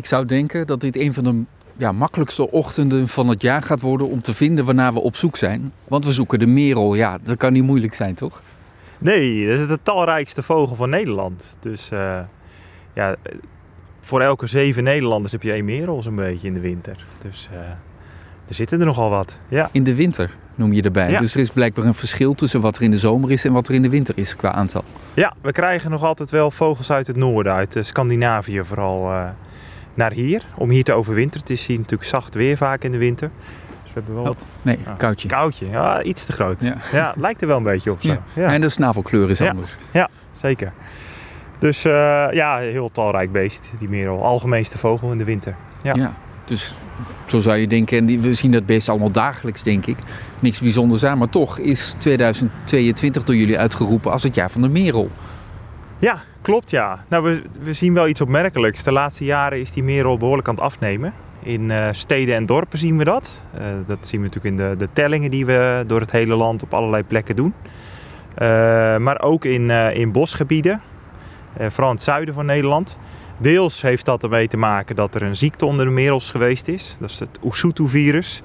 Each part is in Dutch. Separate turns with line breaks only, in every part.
Ik zou denken dat dit een van de ja, makkelijkste ochtenden van het jaar gaat worden om te vinden waarna we op zoek zijn. Want we zoeken de merel. Ja, dat kan niet moeilijk zijn, toch?
Nee, dat is de talrijkste vogel van Nederland. Dus uh, ja, voor elke zeven Nederlanders heb je één merel zo'n beetje in de winter. Dus uh, er zitten er nogal wat. Ja.
In de winter noem je erbij.
Ja.
Dus er is blijkbaar een verschil tussen wat er in de zomer is en wat er in de winter is qua aantal.
Ja, we krijgen nog altijd wel vogels uit het noorden, uit uh, Scandinavië vooral, uh, naar hier. Om hier te overwinteren. Het is hier natuurlijk zacht weer vaak in de winter. Dus we hebben wel...
Oh, nee, koudje.
Koudje, ja, iets te groot.
Ja.
Ja, lijkt er wel een beetje op zo.
Ja. En de snavelkleur is anders.
ja zeker. Dus uh, ja, heel talrijk beest, die merel. Algemeenste vogel in de winter. Ja.
Ja. Dus zo zou je denken, en die- we zien dat beest allemaal dagelijks, denk ik. Niks bijzonders aan, maar toch is 2022 door jullie uitgeroepen als het jaar van de merel.
Ja, klopt ja. Nou, we, we zien wel iets opmerkelijks. De laatste jaren is die merel behoorlijk aan het afnemen. In eh, steden en dorpen zien we dat. Eh, dat zien we natuurlijk in de, de tellingen die we door het hele land op allerlei plekken doen. Eh, maar ook in, in bosgebieden, vooral in het zuiden van Nederland. Deels heeft dat ermee te maken dat er een ziekte onder de merels geweest is. Dat is het Oesutu-virus.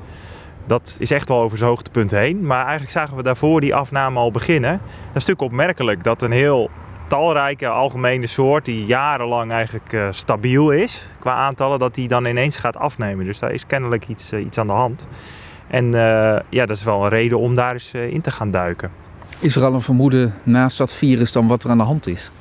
Dat is echt wel over zijn hoogtepunt heen. Maar eigenlijk zagen we daarvoor die afname al beginnen. Dat is natuurlijk opmerkelijk dat een heel talrijke algemene soort die jarenlang eigenlijk uh, stabiel is qua aantallen, dat die dan ineens gaat afnemen. Dus daar is kennelijk iets, uh, iets aan de hand. En uh, ja, dat is wel een reden om daar eens in te gaan duiken.
Is er al een vermoeden naast dat virus dan wat er aan de hand is?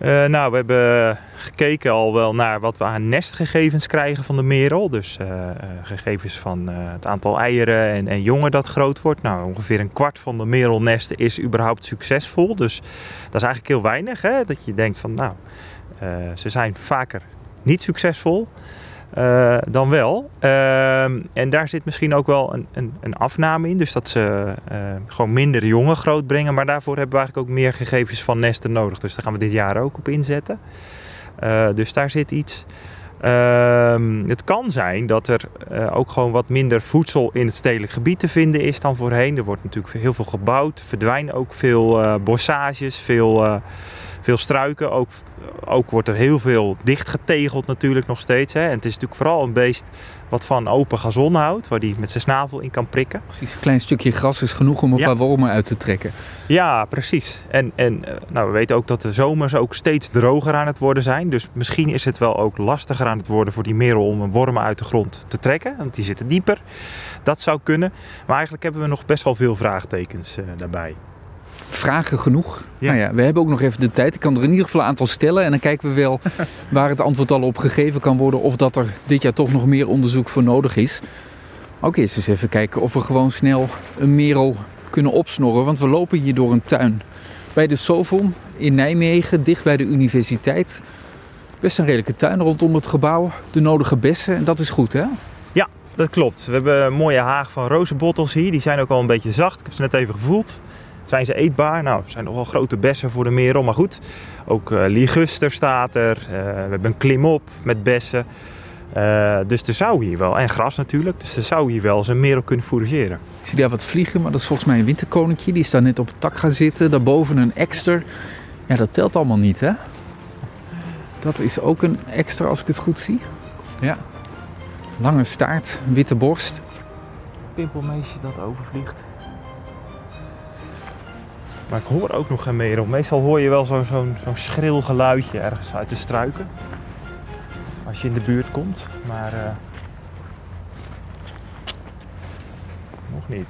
Uh, nou, we hebben gekeken al wel naar wat we aan nestgegevens krijgen van de merel. Dus uh, uh, gegevens van het aantal eieren en, en, jongen dat groot wordt. Nou, ongeveer een kwart van de merelnesten is überhaupt succesvol. Dus dat is eigenlijk heel weinig. Hè? Dat je denkt van, nou, ze zijn vaker niet succesvol. Uh, dan wel. Uh, en daar zit misschien ook wel een, een, een afname in. Dus dat ze uh, gewoon minder jongen grootbrengen. Maar daarvoor hebben we eigenlijk ook meer gegevens van nesten nodig. Dus daar gaan we dit jaar ook op inzetten. Uh, dus daar zit iets. Ehm, het kan zijn dat er ook gewoon wat minder voedsel in het stedelijk gebied te vinden is dan voorheen. Er wordt natuurlijk heel veel gebouwd. Er verdwijnen ook veel bossages, veel, veel struiken. Ook, ook wordt er heel veel dichtgetegeld natuurlijk nog steeds. Hè. En het is natuurlijk vooral een beest wat van open gazon houdt, waar die met zijn snavel in kan prikken.
Precies, een klein stukje gras is genoeg om een
Ja.
paar wormen uit te trekken.
Ja, precies. En, en eh, nou, we weten ook dat de zomers ook steeds droger aan het worden zijn. Dus misschien is het wel ook lastiger aan het worden voor die merel om een wormen uit de grond te trekken. Want die zitten dieper. Dat zou kunnen. Maar eigenlijk hebben we nog best wel veel vraagtekens uh, daarbij.
Vragen genoeg.
Ja.
Nou ja, we hebben ook nog even de tijd. Ik kan er in ieder geval een aantal stellen. En dan kijken we wel waar het antwoord al op gegeven kan worden. Of dat er dit jaar toch nog meer onderzoek voor nodig is. Ook eerst eens even kijken of we gewoon snel een merel kunnen opsnorren. Want we lopen hier door een tuin. Bij de Sovon in Nijmegen, dicht bij de universiteit. Best een redelijke tuin rondom het gebouw. De nodige bessen. En dat is goed, hè?
Ja, dat klopt. We hebben een mooie haag van rozenbottels hier. Die zijn ook al een beetje zacht. Ik heb ze net even gevoeld. Zijn ze eetbaar? Nou, er zijn nog wel grote bessen voor de merel, maar goed. Ook uh, liguster staat er. Uh, we hebben een klimop met bessen. Uh, dus er zou hier wel, en gras natuurlijk, dus er zou hier wel eens een merel kunnen fourageren.
Ik zie daar wat vliegen, maar dat is volgens mij een winterkoninkje. Die staat net op het tak gaan zitten. Daarboven een ekster. Ja, dat telt allemaal niet, hè? Dat is ook een ekster, als ik het goed zie. Ja. Lange staart, witte borst.
Pimpelmeesje dat overvliegt. Maar ik hoor ook nog geen merel. Meestal hoor je wel zo'n zo zo schril geluidje ergens uit de struiken. Als je in de buurt komt. Maar uh, nog niet.